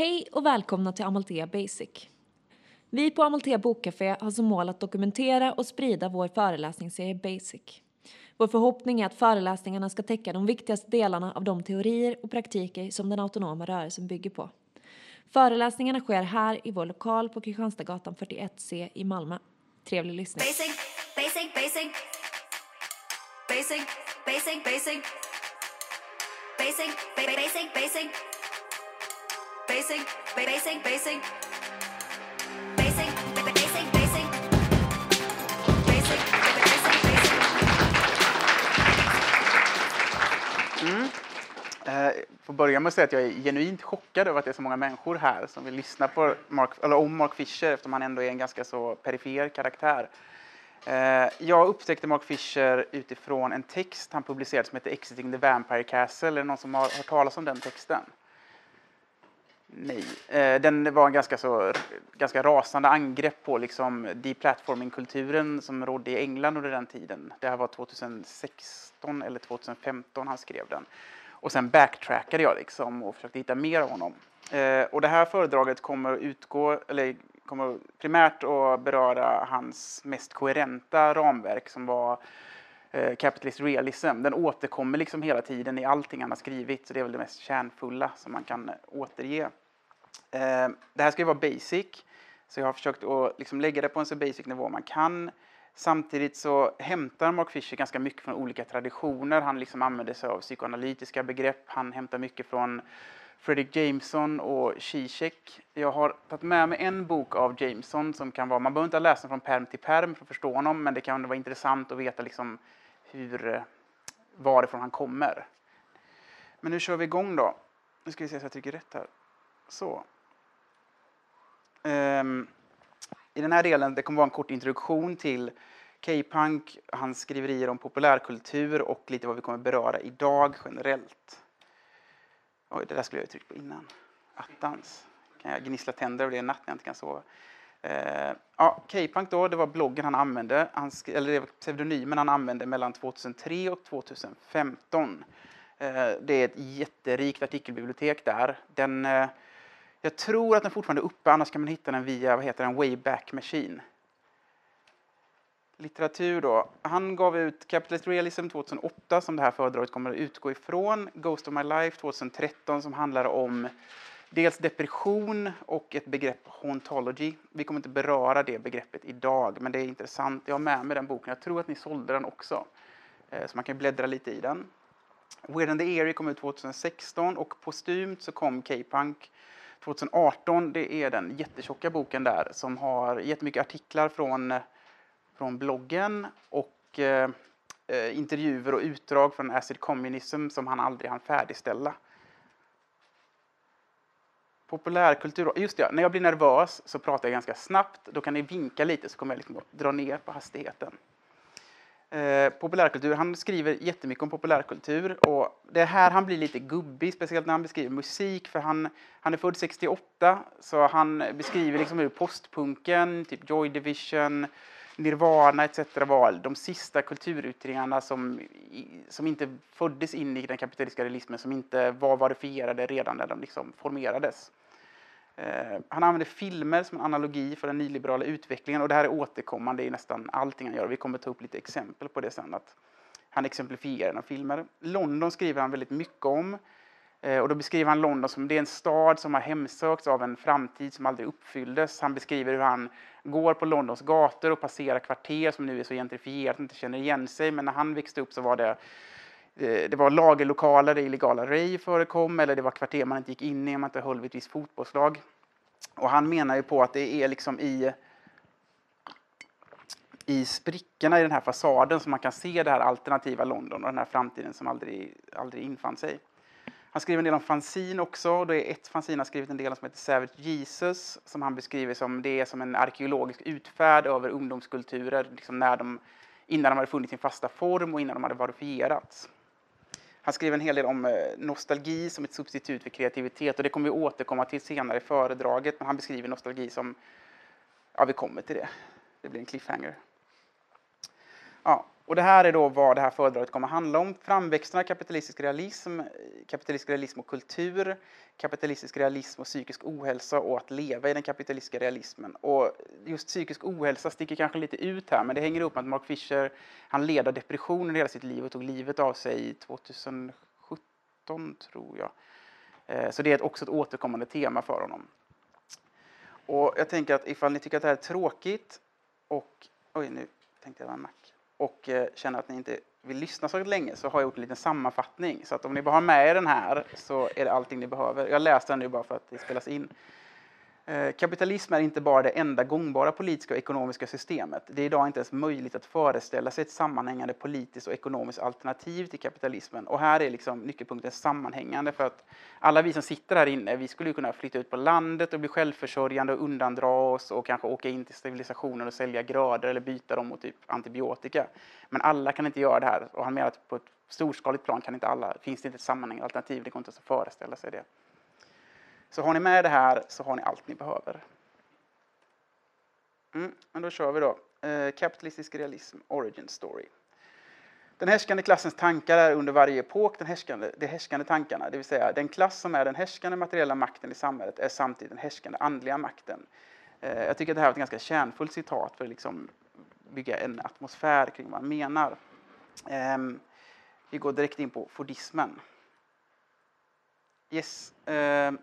Hej och välkomna till Amalthea Basic. Vi på Amalthea Bokcafé har som mål att dokumentera och sprida vår föreläsningsserie Basic. Vår förhoppning är att föreläsningarna ska täcka de viktigaste delarna av de teorier och praktiker som den autonoma rörelsen bygger på. Föreläsningarna sker här i vår lokal på Kristianstadsgatan 41C i Malmö. Trevlig lyssning. Basic, basic, basic. Basic, basic, basic. Basic, basic, basic. Basic, ba- basic, basic. Basic, mm. Eh, får börja med att säga att jag är genuint chockad över att det är så många människor här som vill lyssna på Mark, eller om Mark Fisher eftersom han ändå är en ganska så perifer karaktär. Eh, jag upptäckte Mark Fisher utifrån en text han publicerade som heter Exiting the Vampire Castle. Är det någon som har hört talas om den texten? Nej. Eh, den var en ganska, så, ganska rasande angrepp på liksom deplatforming-kulturen som rådde i England under den tiden. Det här var 2016 eller 2015 han skrev den. Och sen backtrackade jag liksom och försökte hitta mer av honom. Eh, och det här föredraget kommer utgå, eller kommer primärt att beröra hans mest koherenta ramverk som var eh, Capitalist Realism. Den återkommer liksom hela tiden i allting han har skrivit, så det är väl det mest kärnfulla som man kan eh, återge. Eh, det här ska ju vara basic, så jag har försökt att liksom lägga det på en så basic nivå man kan. Samtidigt så hämtar Mark Fisher ganska mycket från olika traditioner. Han liksom använder sig av psykoanalytiska begrepp. Han hämtar mycket från Fredrik Jameson och Zizek. Jag har tagit med mig en bok av Jameson som kan vara, man behöver inte läsa den från perm till perm för att förstå honom, men det kan vara intressant att veta liksom hur, eh, varifrån han kommer. Men nu kör vi igång då. Nu ska vi se så jag trycker rätt här. Så. Um, I den här delen, det kommer vara en kort introduktion till K-punk, hans skriverier om populärkultur och lite vad vi kommer beröra idag generellt. Oj, det där skulle jag ha tryckt på innan. Attans. Kan jag gnissla tänder av det en natt när jag inte kan sova. Eh, ja, K-punk då, det var bloggen han använde, han sk- eller det var pseudonymen han använde mellan 2003 och 2015. Eh, det är ett jätterikt artikelbibliotek där. Den, eh, jag tror att den fortfarande är uppe, annars kan man hitta den via vad heter den, Wayback Machine. Litteratur då. Han gav ut Capitalist Realism 2008 som det här föredraget kommer att utgå ifrån. Ghost of My Life 2013 som handlar om dels depression och ett begrepp hauntology. Vi kommer inte beröra det begreppet idag, men det är intressant. Jag har med mig den boken. Jag tror att ni sålde den också, eh, så man kan bläddra lite i den. Weird and the Eerie kom ut 2016 och postumt så kom K-Punk 2018. Det är den jättetjocka boken där som har jättemycket artiklar från, eh, från bloggen och eh, eh, intervjuer och utdrag från Acid Communism som han aldrig hann färdigställa. Populärkultur, just det, när jag blir nervös så pratar jag ganska snabbt. Då kan ni vinka lite så kommer jag liksom dra ner på hastigheten. Eh, populärkultur, han skriver jättemycket om populärkultur och det är här han blir lite gubbig, speciellt när han beskriver musik för han, han är född 68 så han beskriver liksom hur postpunken, typ Joy Division, Nirvana etc. var de sista kulturyttringarna som, som inte föddes in i den kapitalistiska realismen, som inte var verifierade redan när de liksom formerades. Eh, han använder filmer som en analogi för den nyliberala utvecklingen och det här är återkommande i nästan allting han gör. Vi kommer ta upp lite exempel på det sen. Att han exemplifierar genom filmer. London skriver han väldigt mycket om. Eh, och då beskriver han London som det är en stad som har hemsökts av en framtid som aldrig uppfylldes. Han beskriver hur han går på Londons gator och passerar kvarter som nu är så gentrifierat att man inte känner igen sig. Men när han växte upp så var det eh, det var lagerlokaler där illegala rave förekom eller det var kvarter man inte gick in i om man inte höll vid ett visst fotbollslag. Och han menar ju på att det är liksom i, i sprickorna i den här fasaden som man kan se det här alternativa London och den här framtiden som aldrig, aldrig infann sig. Han skriver en del om fanzine också. Det är ett fanzine han har skrivit en del om som heter Savage Jesus som han beskriver som det är som en arkeologisk utfärd över ungdomskulturer liksom när de, innan de hade funnit sin fasta form och innan de hade verifierats. Han skriver en hel del om eh, nostalgi som ett substitut för kreativitet och det kommer vi återkomma till senare i föredraget men han beskriver nostalgi som, ja vi kommer till det, det blir en cliffhanger. Ja, och det här är då vad det här föredraget kommer att handla om. Framväxten av kapitalistisk realism, kapitalistisk realism och kultur, kapitalistisk realism och psykisk ohälsa och att leva i den kapitalistiska realismen. Och just psykisk ohälsa sticker kanske lite ut här, men det hänger ihop med att Mark Fisher, han led av depression hela sitt liv och tog livet av sig 2017, tror jag. Eh, så det är också ett återkommande tema för honom. Och jag tänker att ifall ni tycker att det här är tråkigt och... Oj, nu tänkte jag vara en Mac. Och eh, känner att ni inte vill lyssna så länge så har jag gjort en liten sammanfattning. Så att om ni bara har med er den här så är det allting ni behöver. Jag läste den nu bara för att det spelas in. Eh, kapitalism är inte bara det enda gångbara politiska och ekonomiska systemet. Det är idag inte ens möjligt att föreställa sig ett sammanhängande politiskt och ekonomiskt alternativ till kapitalismen. Och här är liksom nyckelpunkten sammanhängande för att alla vi som sitter här inne, vi skulle kunna flytta ut på landet och bli självförsörjande och undandra oss och kanske åka in till civilisationen och sälja grödor eller byta dem mot typ antibiotika. Men alla kan inte göra det här och han menar att på ett storskaligt plan kan inte alla, finns det inte ett sammanhängande alternativ, det går inte ens att föreställa sig det. Så har ni med det här så har ni allt ni behöver. Mm, men då kör vi då. Eh, kapitalistisk realism, origin story. Den härskande klassens tankar är under varje epok den härskande, de härskande tankarna, det vill säga den klass som är den härskande materiella makten i samhället är samtidigt den härskande andliga makten. Eh, jag tycker att det här är ett ganska kärnfullt citat för att liksom bygga en atmosfär kring vad man menar. Eh, vi går direkt in på fordismen. Yes. Ehm,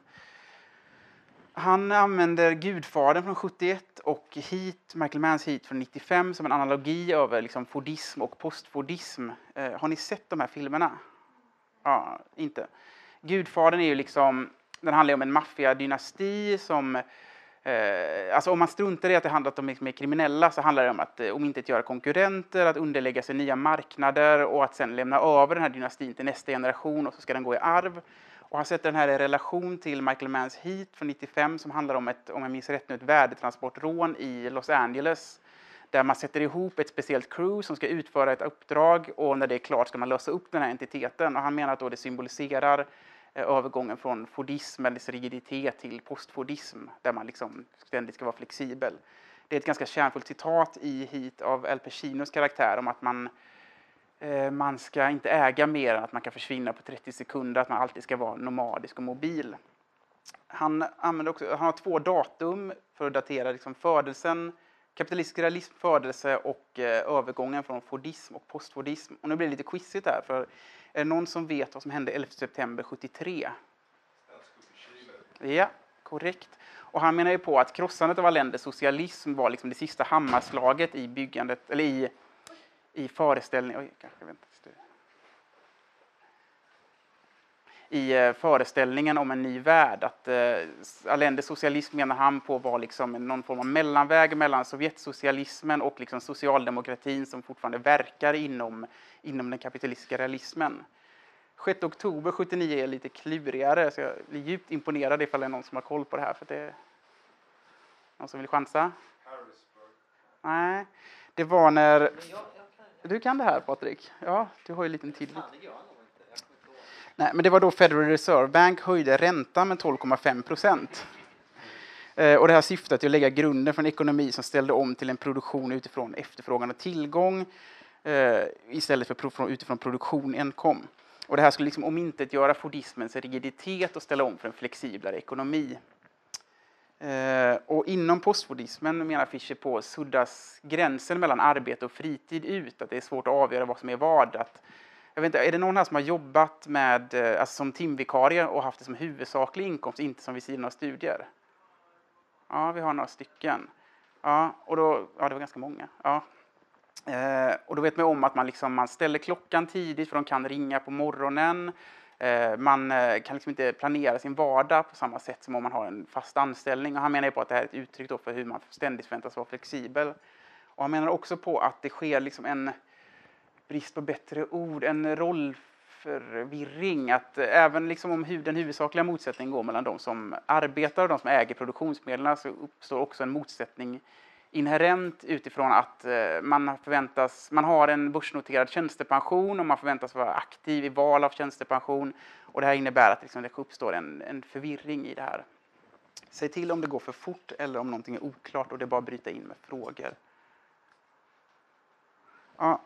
han använder Gudfadern från 71 och Heat, Michael Manns Heat från 95 som en analogi över liksom fordism och postfordism. Eh, har ni sett de här filmerna? Ja, inte. Gudfadern är ju liksom, den handlar om en maffiadynasti som eh, Alltså om man struntar i att det handlar om liksom med kriminella så handlar det om att eh, om inte att göra konkurrenter, att underlägga sig nya marknader och att sen lämna över den här dynastin till nästa generation och så ska den gå i arv. Och han sätter den här i relation till Michael Manns Heat från 95 som handlar om ett, om jag minns rätt nu, ett värdetransportrån i Los Angeles där man sätter ihop ett speciellt crew som ska utföra ett uppdrag och när det är klart ska man lösa upp den här entiteten. Och han menar att då det symboliserar eh, övergången från fordism, eller rigiditet, till postfordism där man liksom ständigt ska vara flexibel. Det är ett ganska kärnfullt citat i Heat av Al Pacinos karaktär om att man Eh, man ska inte äga mer än att man kan försvinna på 30 sekunder, att man alltid ska vara nomadisk och mobil. Han, använder också, han har två datum för att datera liksom födelsen, kapitalistisk realism, födelse och eh, övergången från fordism och postfordism. Och nu blir det lite quizigt här, för är det någon som vet vad som hände 11 september 73? Ja, korrekt. Och han menar ju på att krossandet av länders socialism var liksom det sista hammarslaget i byggandet, eller i i föreställningen, oj, kanske vänta i eh, föreställningen om en ny värld. Att eh, Allendes socialism menar han på var liksom någon form av mellanväg mellan Sovjetsocialismen och liksom socialdemokratin som fortfarande verkar inom, inom den kapitalistiska realismen. 6 oktober 79 är lite klurigare, så jag blir djupt imponerad ifall det är någon som har koll på det här. För det någon som vill chansa? Harrisburg. Nej, det var när... Du kan det här Patrik. Ja, du har ju en liten tid. Nej, men det var då Federal Reserve Bank höjde räntan med 12,5 procent. Eh, och det här syftet är att lägga grunden för en ekonomi som ställde om till en produktion utifrån efterfrågan och tillgång eh, istället för utifrån produktion enkom. Och det här skulle liksom omintetgöra fordismens rigiditet och ställa om för en flexiblare ekonomi. Eh, och inom postfordismen menar Fischer på suddas gränsen mellan arbete och fritid ut, att det är svårt att avgöra vad som är vad. Att, jag vet inte, är det någon här som har jobbat med, eh, alltså som timvikarie och haft det som huvudsaklig inkomst, inte som vid sidan av studier? Ja, vi har några stycken. Ja, och då, ja det var ganska många. Ja. Eh, och då vet man om att man, liksom, man ställer klockan tidigt för de kan ringa på morgonen. Eh, man eh, kan liksom inte planera sin vardag på samma sätt som om man har en fast anställning. Och han menar på att det här är ett uttryck för hur man ständigt förväntas vara flexibel. Och han menar också på att det sker liksom en, brist på bättre ord, en rollförvirring. Att eh, även liksom om den huvudsakliga motsättningen går mellan de som arbetar och de som äger produktionsmedlen så uppstår också en motsättning inherent utifrån att eh, man, förväntas, man har en börsnoterad tjänstepension och man förväntas vara aktiv i val av tjänstepension. Och det här innebär att liksom det uppstår en, en förvirring i det här. Säg till om det går för fort eller om någonting är oklart och det är bara att bryta in med frågor. Ja,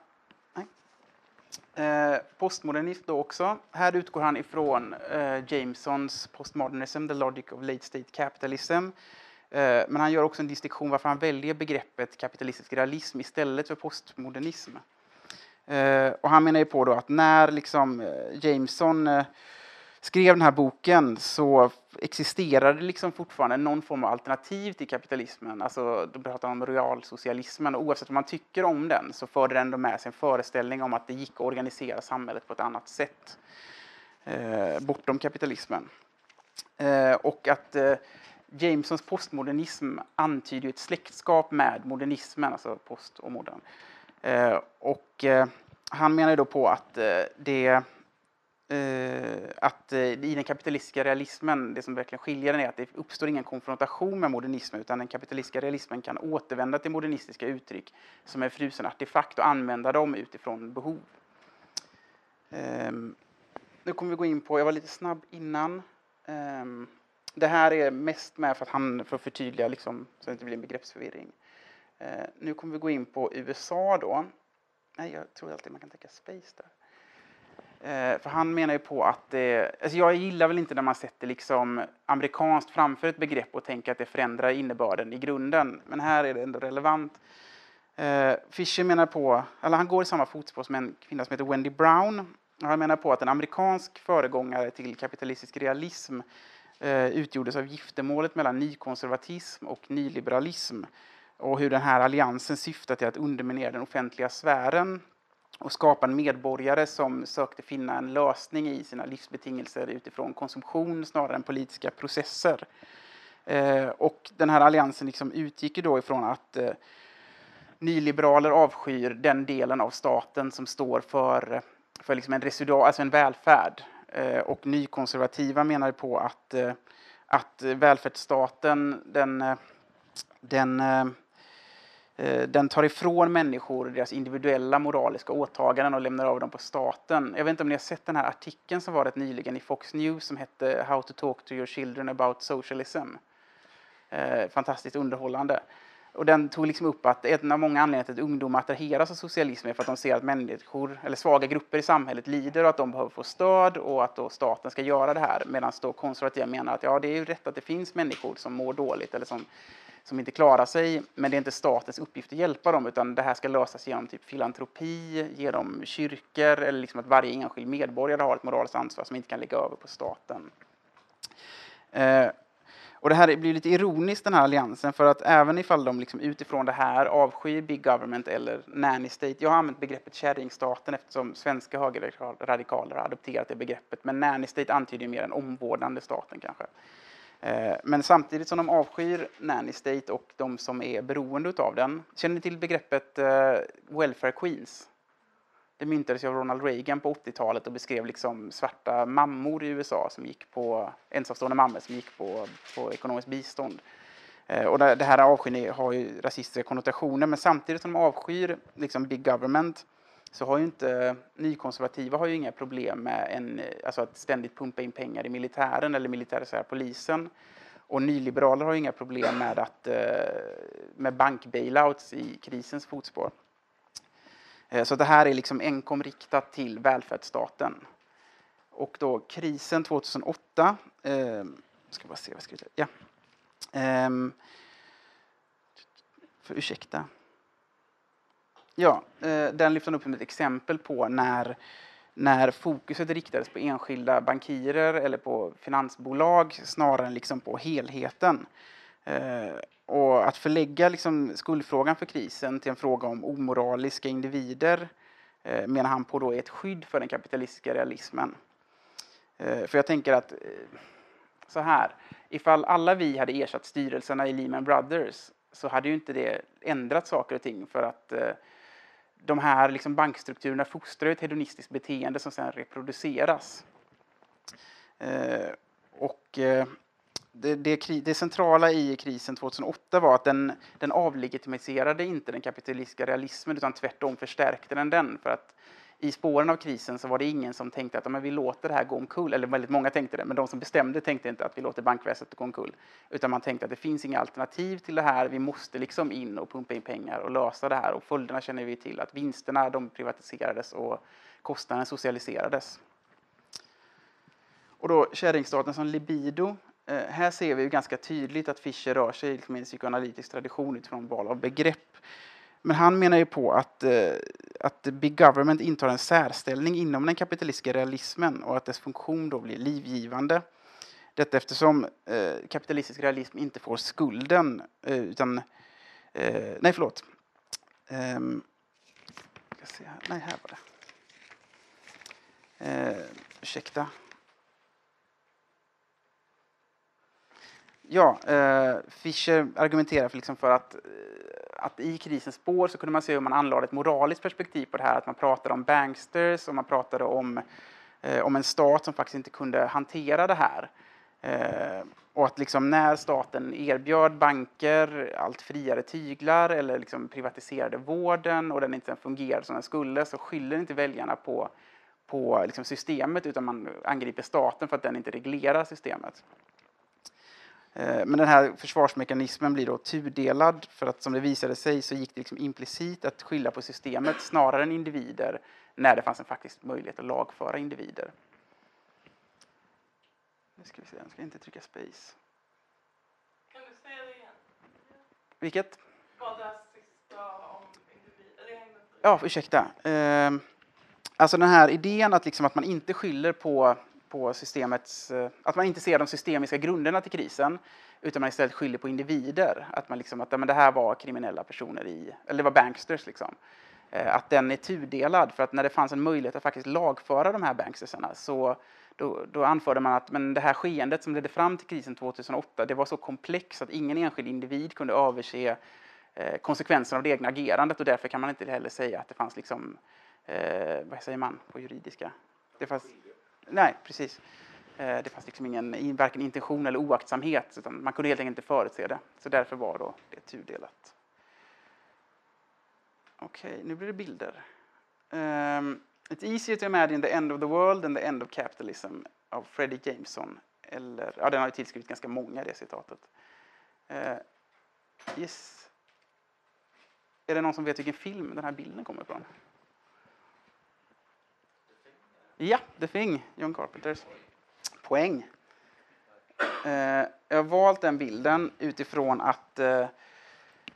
Eh, postmodernism då också. Här utgår han ifrån eh, Jamesons postmodernism, the logic of late state capitalism. Eh, men han gör också en distinktion varför han väljer begreppet kapitalistisk realism istället för postmodernism. Eh, och han menar ju på då att när liksom eh, Jameson skrev den här boken så existerade liksom fortfarande någon form av alternativ till kapitalismen. Alltså, då pratar han om realsocialismen och oavsett vad man tycker om den så förde den ändå med sig en föreställning om att det gick att organisera samhället på ett annat sätt eh, bortom kapitalismen. Eh, och att eh, Jamesons postmodernism antyder ett släktskap med modernismen, alltså post och modern. Eh, och eh, han menar då på att eh, det eh, att eh, i den kapitalistiska realismen, det som verkligen skiljer den är att det uppstår ingen konfrontation med modernismen utan den kapitalistiska realismen kan återvända till modernistiska uttryck som är frusen artefakt och använda dem utifrån behov. Ehm, nu kommer vi gå in på, jag var lite snabb innan. Ehm, det här är mest med för att, han, för att förtydliga liksom, så att det inte blir en begreppsförvirring. Eh, nu kommer vi gå in på USA då. Nej, jag tror alltid man kan tänka space där. Eh, för han menar ju på att det, alltså jag gillar väl inte när man sätter liksom amerikanskt framför ett begrepp och tänker att det förändrar innebörden i grunden. Men här är det ändå relevant. Eh, Fisher menar på, eller han går i samma fotspår som en kvinna som heter Wendy Brown. Han menar på att en amerikansk föregångare till kapitalistisk realism eh, utgjordes av giftermålet mellan nykonservatism och nyliberalism och hur den här alliansen syftar till att underminera den offentliga sfären och skapa en medborgare som sökte finna en lösning i sina livsbetingelser utifrån konsumtion snarare än politiska processer. Eh, och den här alliansen liksom utgick då ifrån att eh, nyliberaler avskyr den delen av staten som står för, för liksom en residual, alltså en välfärd. Eh, och nykonservativa menar på att, eh, att välfärdsstaten den, eh, den den tar ifrån människor deras individuella moraliska åtaganden och lämnar över dem på staten. Jag vet inte om ni har sett den här artikeln som var rätt nyligen i Fox News som hette How to talk to your children about socialism. Fantastiskt underhållande. Och den tog liksom upp att en av många anledningar till att ungdomar attraheras av socialism är för att de ser att människor, eller svaga grupper i samhället lider och att de behöver få stöd och att då staten ska göra det här. Medan då konservativa menar att ja, det är ju rätt att det finns människor som mår dåligt eller som som inte klarar sig, men det är inte statens uppgift att hjälpa dem, utan det här ska lösas genom typ filantropi, genom kyrkor, eller liksom att varje enskild medborgare har ett moraliskt ansvar som inte kan lägga över på staten. Eh, och det här blir lite ironiskt, den här alliansen, för att även ifall de liksom utifrån det här avskyr big government eller nanny state, jag har använt begreppet kärringstaten eftersom svenska högerradikaler har adopterat det begreppet, men nanny state antyder mer den omvårdande staten kanske. Eh, men samtidigt som de avskyr nanny state och de som är beroende av den. Känner ni till begreppet eh, welfare queens? Det myntades av Ronald Reagan på 80-talet och beskrev liksom svarta mammor i USA som gick på ensamstående mammor som gick på, på ekonomiskt bistånd. Eh, och det, här avskyn har ju rasistiska konnotationer men samtidigt som de avskyr liksom big government så har ju inte nykonservativa har ju inga problem med en, alltså att ständigt pumpa in pengar i militären eller militärisera polisen. Och nyliberaler har ju inga problem med, att, eh, med bank-bailouts i krisens fotspår. Eh, så det här är liksom enkom riktat till välfärdsstaten. Och då krisen 2008, eh, ska bara se vad jag skriver. Ja. Eh, för ursäkta. Ja, eh, den lyfter upp som ett exempel på när, när fokuset riktades på enskilda bankirer eller på finansbolag snarare än liksom på helheten. Eh, och att förlägga liksom skuldfrågan för krisen till en fråga om omoraliska individer eh, menar han på då är ett skydd för den kapitalistiska realismen. Eh, för jag tänker att eh, så här, ifall alla vi hade ersatt styrelserna i Lehman Brothers så hade ju inte det ändrat saker och ting för att eh, de här liksom bankstrukturerna fostrar ett hedonistiskt beteende som sedan reproduceras. Eh, och eh, det, det, det, centrala i krisen 2008 var att den, den avlegitimiserade inte den kapitalistiska realismen utan tvärtom förstärkte den den. För att i spåren av krisen så var det ingen som tänkte att men vi låter det här gå omkull. Eller väldigt många tänkte det, men de som bestämde tänkte inte att vi låter bankväsendet gå omkull. Utan man tänkte att det finns inga alternativ till det här. Vi måste liksom in och pumpa in pengar och lösa det här. Och följderna känner vi till att vinsterna de privatiserades och kostnaden socialiserades. Och då kärringstaten som libido. Eh, här ser vi ju ganska tydligt att Fischer rör sig liksom i en psykoanalytisk tradition utifrån val av begrepp. Men han menar ju på att, eh, att Big Government intar en särställning inom den kapitalistiska realismen och att dess funktion då blir livgivande. Detta eftersom eh, kapitalistisk realism inte får skulden eh, utan... Eh, nej, förlåt. Um, ska se här. Nej, här var det. Eh, ursäkta. Ja, eh, Fischer argumenterar för, liksom för att, eh, att i krisens spår så kunde man se hur man anlade ett moraliskt perspektiv på det här. Att man pratade om banksters och man pratade om, eh, om en stat som faktiskt inte kunde hantera det här. Eh, och att liksom när staten erbjöd banker allt friare tyglar eller liksom privatiserade vården och den inte fungerade som den skulle så skyller inte väljarna på, på liksom systemet utan man angriper staten för att den inte reglerar systemet. Eh, men den här försvarsmekanismen blir då tudelad för att som det visade sig så gick det liksom implicit att skylla på systemet snarare än individer när det fanns en faktisk möjlighet att lagföra individer. Nu ska vi se, jag ska inte trycka space. Kan du säga det igen? Vilket? Vad det sista om individer? Ja, ursäkta. Eh, alltså den här idén att, liksom att man inte skyller på, på systemets... Eh, att man inte ser de systemiska grunderna till krisen utan man istället skyller på individer. Att man liksom, att men det här var kriminella personer i... Eller det var banksters liksom. Eh, att den är tudelad för att när det fanns en möjlighet att faktiskt lagföra de här bankstersarna så då, då anförde man att men det här skeendet som ledde fram till krisen 2008 det var så komplext att ingen enskild individ kunde överse eh, konsekvenserna av det egna agerandet och därför kan man inte heller säga att det fanns liksom, eh, vad säger man på juridiska? Det fanns, nej, precis. Eh, det fanns liksom ingen varken intention eller oaktsamhet utan man kunde helt enkelt inte förutse det. Så därför var då det tudelat. Okej, okay, nu blir det bilder. Um, It's easier to imagine the end of the world than the end of capitalism av Freddie Jameson. Eller, ja, den har ju tillskrivit ganska många, det citatet. Uh, yes. Är det någon som vet vilken film den här bilden kommer ifrån? Ja, The Thing, John Carpenters. Poäng. Eh, jag har valt den bilden utifrån att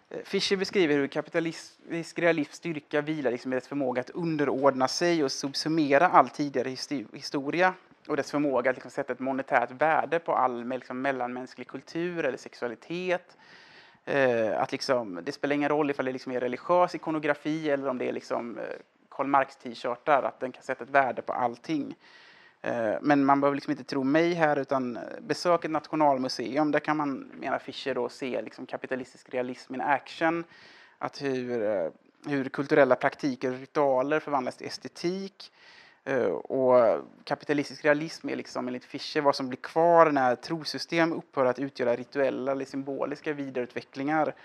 Eh, Fischer beskriver hur kapitalistisk realisms styrka vilar liksom i dess förmåga att underordna sig och subsumera all tidigare historia och dess förmåga att liksom sätta ett monetärt värde på all liksom mellanmänsklig kultur eller sexualitet. Eh, att liksom, det spelar ingen roll ifall det liksom är religiös ikonografi eller om det är liksom, eh, Karl Marx-t-shirtar, att den kan sätta ett värde på allting. Eh, men man behöver liksom inte tro mig här, utan eh, besök ett nationalmuseum. Där kan man, menar Fischer, då, se liksom kapitalistisk realism in action. Att hur, eh, hur kulturella praktiker och ritualer förvandlas till estetik. Och kapitalistisk realism är liksom, enligt Fischer vad som blir kvar när trosystem upphör att utgöra rituella eller symboliska vidareutvecklingar.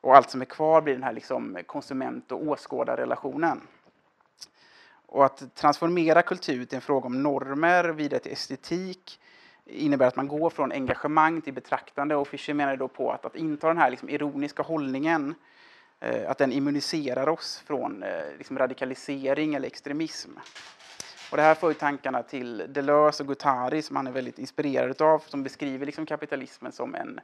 Och allt som är kvar blir den här liksom konsument och åskådarrelationen. Och att transformera kultur till en fråga om normer, vidare till estetik, innebär att man går från engagemang till betraktande. Och Fischer menar då på att, att inta den här liksom ironiska hållningen, eh, att den immuniserar oss från eh, liksom radikalisering eller extremism. Och det här för tankarna till Deleuze och Guattari som han är väldigt inspirerad av, som beskriver liksom kapitalismen som en,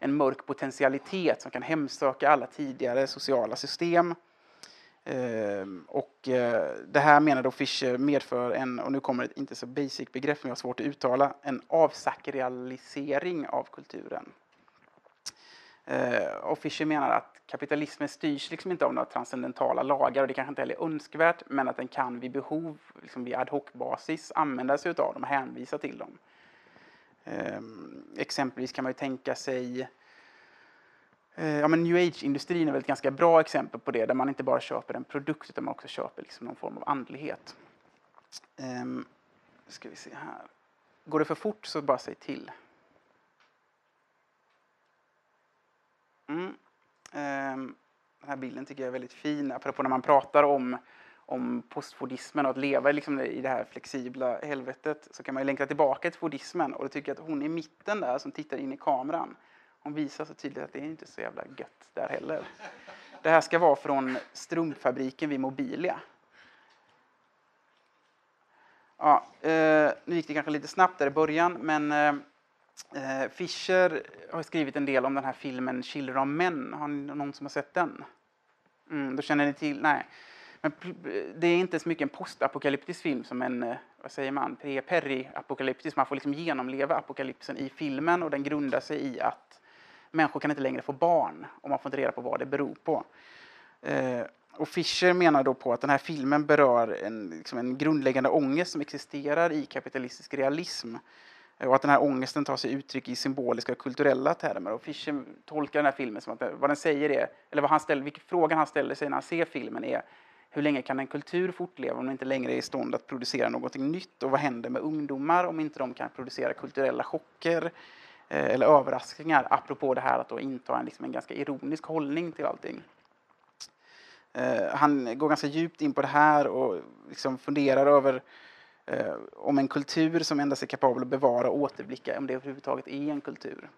en mörk potentialitet som kan hemsöka alla tidigare sociala system Ehm, och eh, det här menar då Fischer medför en, och nu kommer ett inte så basic begrepp som jag har svårt att uttala, en avsakralisering av kulturen. Ehm, och Fischer menar att kapitalismen styrs liksom inte av några transcendentala lagar och det kanske inte heller är önskvärt men att den kan vid behov, liksom vid ad hoc-basis, använda sig av dem och hänvisa till dem. Ehm, exempelvis kan man ju tänka sig Eh, Eh, ja, men new age-industrin är väl ett ganska bra exempel på det, där man inte bara köper en produkt utan man också köper liksom någon form av andlighet. Um, ska vi se här. Går det för fort så bara säg till. Mm. Um, den här bilden tycker jag är väldigt fin, apropå när man pratar om, om postfordismen och att leva liksom i det här flexibla helvetet så kan man ju länka tillbaka till fordismen och då tycker jag att hon i mitten där som tittar in i kameran hon visar så tydligt att det är inte så jävla gött där heller. Det här ska vara från strumpfabriken vid Mobilia. Ja, eh, nu gick det kanske lite snabbt där i början, men eh, eh Fischer har skrivit en del om den här filmen Children of Men. Har ni någon som har sett den? Mm, då känner ni till? Nej. Men det är inte så mycket en postapokalyptisk film som en, eh, vad säger man, pre- peri-apokalyptisk. Man får liksom genomleva apokalypsen i filmen och den grundar sig i att människor kan inte längre få barn och man får inte reda på vad det beror på. Eh, och Fischer menar då på att den här filmen berör en, liksom en grundläggande ångest som existerar i kapitalistisk realism. Eh, och att den här ångesten tar sig uttryck i symboliska och kulturella termer. Och Fischer tolkar den här filmen som att vad den säger är, eller vad han ställer, vilken frågan han ställer sig när han ser filmen är hur länge kan en kultur fortleva om den inte längre är i stånd att producera någonting nytt? Och vad händer med ungdomar om inte de kan producera kulturella chocker eh, Eh, eller överraskningar? Apropå det här att då inta en, liksom en ganska ironisk hållning till allting. Eh, han går ganska djupt in på det här och liksom funderar över eh, om en kultur som endast är kapabel att bevara och återblicka, om det överhuvudtaget är en kultur.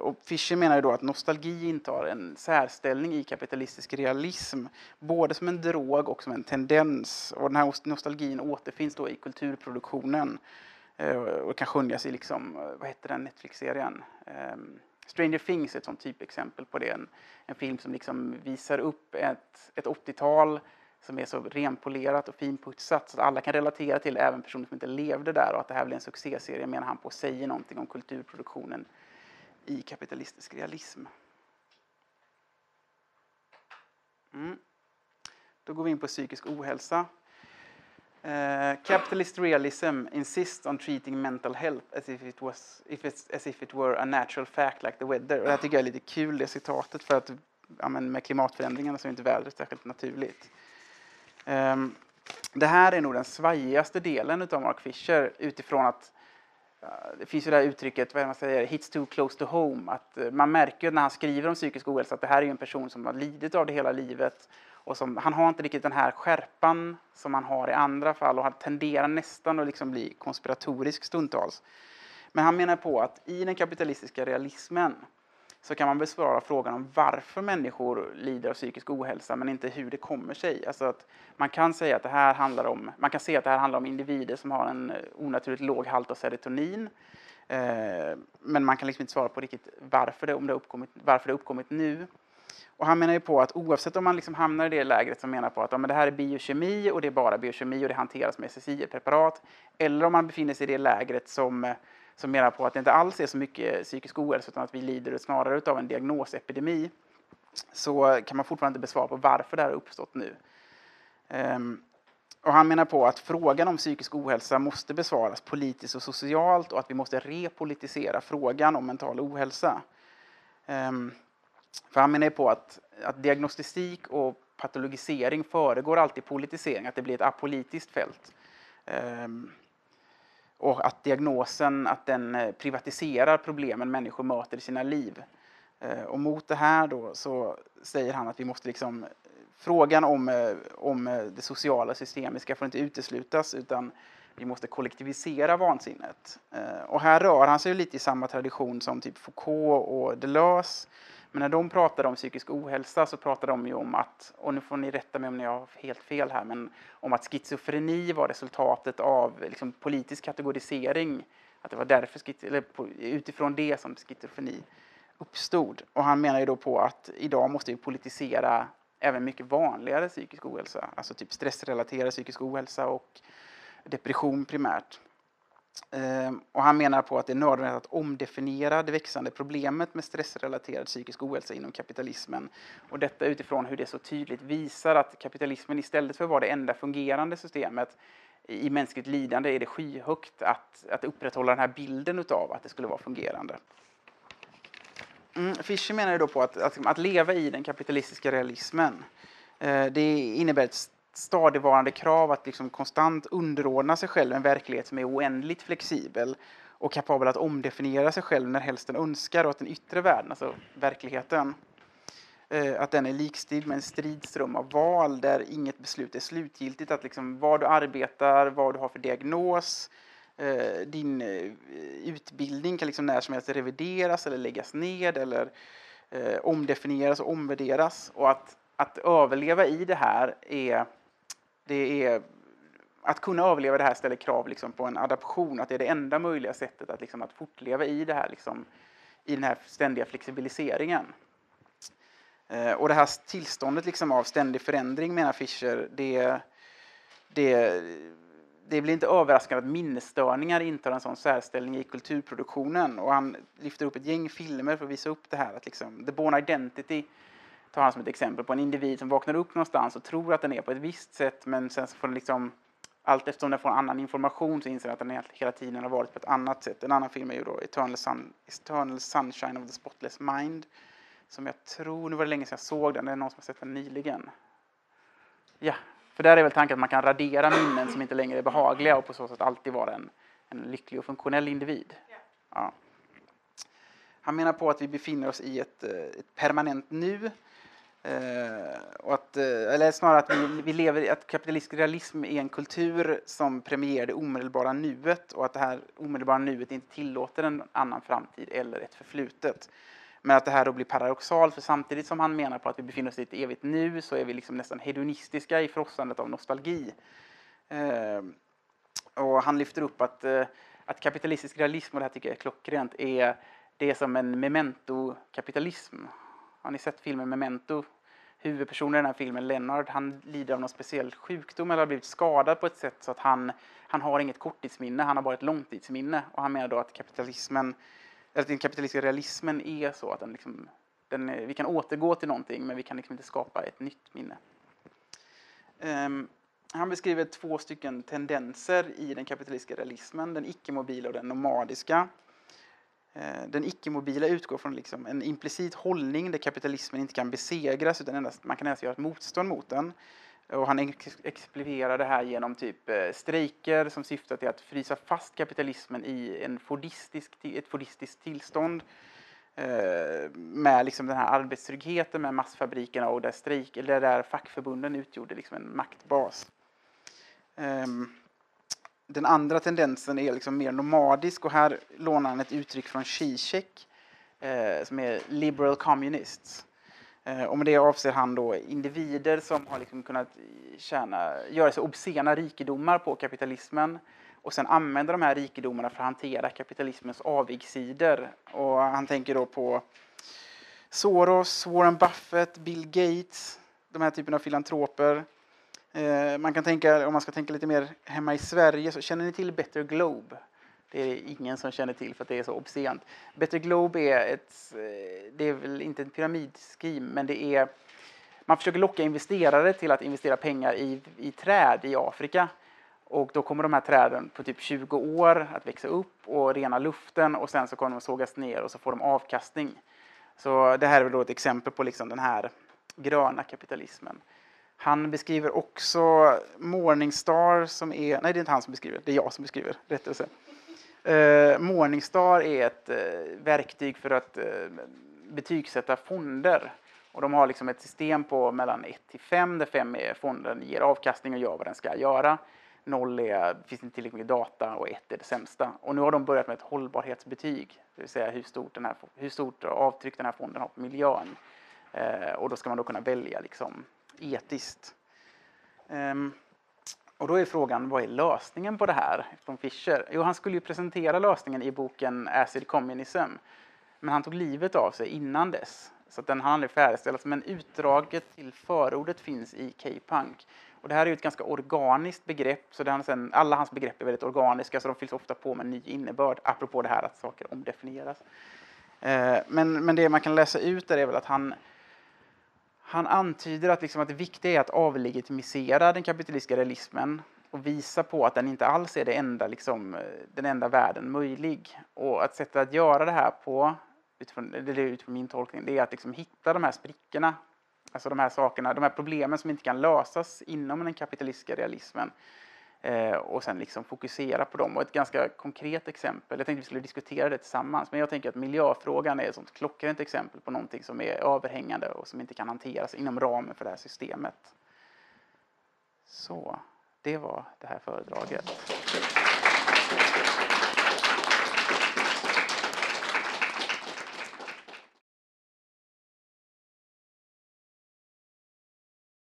Och Fischer menar ju då att nostalgi intar en särställning i kapitalistisk realism, både som en drog och som en tendens. Och den här nostalgin återfinns då i kulturproduktionen Eh, och kan skönjas i, liksom, eh, vad heter den Netflix-serien? Ehm, Stranger Things är ett sånt typexempel på det. En, en film som liksom visar upp ett, ett 80-tal som är så renpolerat och finputsat så att alla kan relatera till det, även personer som inte levde där och att det här blir en succéserie menar han på säger någonting om kulturproduktionen i kapitalistisk realism. Mm. Då går vi in på psykisk ohälsa. Uh, capitalist realism insists on treating mental health as if, it was, if it's, as if it were a natural fact like the weather. Och det här tycker jag är lite kul, det citatet, för att ja, men med klimatförändringarna så är inte vädret särskilt naturligt. Um, det här är nog den svajigaste delen av Mark Fisher utifrån att uh, det finns ju det här uttrycket, vad är man säger, hits too close to home. Att uh, man märker när han skriver om psykisk ohälsa att det här är en person som har lidit av det hela livet och som, han har inte riktigt den här skärpan som man har i andra fall och han tenderar nästan att liksom bli konspiratorisk stundtals. Men han menar på att i den kapitalistiska realismen så kan man besvara frågan om varför människor lider av psykisk ohälsa men inte hur det kommer sig. Alltså att man kan säga att det här handlar om, man kan se att det här handlar om individer som har en eh, onaturligt låg halt av serotonin. Eh, men man kan liksom inte svara på riktigt varför det, om det har uppkommit, varför det har uppkommit nu. Och han menar ju på att oavsett om man liksom hamnar i det lägret som menar på att ja, men det här är biokemi och det är bara biokemi och det hanteras med SSI-preparat eller om man befinner sig i det lägret som, eh, som menar på att det inte alls är så mycket psykisk ohälsa utan att vi lider snarare av en diagnosepidemi så kan man fortfarande inte besvara på varför det här har uppstått nu. Um, och han menar på att frågan om psykisk ohälsa måste besvaras politiskt och socialt och att vi måste repolitisera frågan om mental ohälsa. Um, för han menar på att, att diagnostik och patologisering föregår alltid politisering, att det blir ett apolitiskt fält. Um, och att diagnosen att den eh, privatiserar problemen människor möter i sina liv. Uh, och mot det här då så säger han att vi måste liksom eh, frågan om, om det sociala systemiska får inte uteslutas utan vi måste kollektivisera vansinnet. Uh, och här rör han sig lite i samma tradition som typ Foucault och Deleuze men när de pratade om psykisk ohälsa så pratade de ju om att, och nu får ni rätta mig om jag har helt fel här, men om att schizofreni var resultatet av liksom, politisk kategorisering. Att det var därför, eller utifrån det som schizofreni uppstod. Och han menar ju då på att idag måste vi politisera även mycket vanligare psykisk ohälsa, alltså typ stressrelaterad psykisk ohälsa och depression primärt. Ehm, och han menar på att det är nödvändigt att omdefiniera det växande problemet med stressrelaterad psykisk ohälsa inom kapitalismen. Och detta utifrån hur det så tydligt visar att kapitalismen istället för att vara det enda fungerande systemet i mänskligt lidande är det skyhögt att, att upprätthålla den här bilden utav att det skulle vara fungerande. Mm, Fischer menar ju då på att, att, att leva i den kapitalistiska realismen eh, det innebär ett stadigvarande krav att liksom konstant underordna sig själv en verklighet som är oändligt flexibel och kapabel att omdefiniera sig själv när helst den önskar och att den yttre världen, alltså verkligheten, eh, att den är likställd med en stridström av val där inget beslut är slutgiltigt. Att liksom var du arbetar, vad du har för diagnos, eh, din eh, utbildning kan liksom när som helst revideras eller läggas ned eller omdefinieras och omvärderas. Och att, att överleva i det här är det är att kunna överleva det här ställer krav liksom, på en adaption, att det är det enda möjliga sättet att, liksom, att fortleva i det här, liksom, i den här ständiga flexibiliseringen. Eh, och det här tillståndet liksom, av ständig förändring, menar Fischer, det, det, det blir inte överraskande att minnesstörningar intar en sån särställning i kulturproduktionen. Och han lyfter upp ett gäng filmer för att visa upp det här. Att liksom, The Born Identity tar han som ett exempel på en individ som vaknar upp någonstans och tror att den är på ett visst sätt men sen så får den liksom allt eftersom den får annan information så inser den att den hela tiden har varit på ett annat sätt. En annan film är ju då Eternal, Sun, Eternal Sunshine of the Spotless Mind som jag tror, nu var det länge sedan jag såg den, det är någon som har sett den nyligen. Ja, för där är väl tanken att man kan radera minnen som inte längre är behagliga och på så sätt alltid vara en, en lycklig och funktionell individ. Ja. Han menar på att vi befinner oss i ett, ett permanent nu Eh, och att, eh, eller snarare att vi, vi lever att kapitalistisk realism är en kultur som premierar det omedelbara nuet och att det här omedelbara nuet inte tillåter en annan framtid eller ett förflutet. Men att det här då blir paradoxalt, för samtidigt som han menar på att vi befinner oss i ett evigt nu så är vi liksom nästan hedonistiska i frossandet av nostalgi. Eh, och han lyfter upp att, eh, att kapitalistisk realism, och det här tycker jag är klockrent, är, det är som en memento-kapitalism. Har ni sett filmen Memento? Huvudpersonen i den här filmen, Leonard, han lider av någon speciell sjukdom eller har blivit skadad på ett sätt så att han, han har inget korttidsminne, han har bara ett långtidsminne. Och han menar då att kapitalismen, eller den kapitalistiska realismen är så att den liksom, den, vi kan återgå till någonting men vi kan liksom inte skapa ett nytt minne. Um, han beskriver två stycken tendenser i den kapitalistiska realismen, den icke-mobila och den nomadiska. Eh, den icke-mobila utgår från liksom en implicit hållning där kapitalismen inte kan besegras utan endast, man kan endast göra ett motstånd mot den. Och han exemplifierar det här genom typ eh, strejker som syftar till att frysa fast kapitalismen i en fordistisk, ett fordistiskt tillstånd eh, med liksom den här arbetstryggheten med massfabrikerna och där, strejk, eller där fackförbunden utgjorde liksom en maktbas. Um, den andra tendensen är liksom mer nomadisk och här lånar han ett uttryck från Zizek eh, som är liberal communists. Eh, och med det avser han då individer som har liksom kunnat tjäna, göra sig obscena rikedomar på kapitalismen och sen använda de här rikedomarna för att hantera kapitalismens avigsidor. Och han tänker då på Soros, Warren Buffett, Bill Gates, de här typen av filantroper Eh, man kan tänka, om man ska tänka lite mer hemma i Sverige, så känner ni till Better Globe? Det är ingen som känner till för att det är så obscent. Better Globe är ett, eh, det är väl inte en pyramidscheme, men det är, man försöker locka investerare till att investera pengar i, i träd i Afrika. Och då kommer de här träden på typ 20 år att växa upp och rena luften och sen så kommer de sågas ner och så får de avkastning. Så det här är då ett exempel på liksom den här gröna kapitalismen. Han beskriver också Morningstar som är, nej det är inte han som beskriver, det är jag som beskriver, rättelse. Eh, Morningstar är ett eh, verktyg för att eh, betygsätta fonder. Och de har liksom ett system på mellan 1 till 5 där 5 är fonden ger avkastning och gör vad den ska göra. 0 är, finns inte tillräckligt mycket data och 1 är det sämsta. Och nu har de börjat med ett hållbarhetsbetyg, det vill säga hur stort, den här, hur stort avtryck den här fonden har på miljön. Eh, och då ska man då kunna välja liksom, etiskt. Ehm, och då är frågan, vad är lösningen på det här från Fischer? Jo, han skulle ju presentera lösningen i boken Acid Communism, men han tog livet av sig innan dess. Så den har aldrig färdigställts. men utdraget till förordet finns i K-punk. Och det här är ju ett ganska organiskt begrepp, så det sen, alla hans begrepp är väldigt organiska, så de fylls ofta på med ny innebörd, apropå det här att saker omdefinieras. Eh, men, men det man kan läsa ut där är väl att han han antyder att, liksom att det viktiga är att avlegitimisera den kapitalistiska realismen och visa på att den inte alls är det enda, liksom, eh, den enda världen möjlig. Och att sättet att göra det här på, utifrån, det är utifrån min tolkning, det är att liksom hitta de här sprickorna, alltså de här sakerna, de här problemen som inte kan lösas inom den kapitalistiska realismen Eh, och sen liksom fokusera på dem. Och ett ganska konkret exempel, jag tänkte vi skulle diskutera det tillsammans, men jag tänker att miljöfrågan är ett sånt klockrent exempel på någonting som är överhängande och som inte kan hanteras inom ramen för det här systemet. Så, det var det här föredraget.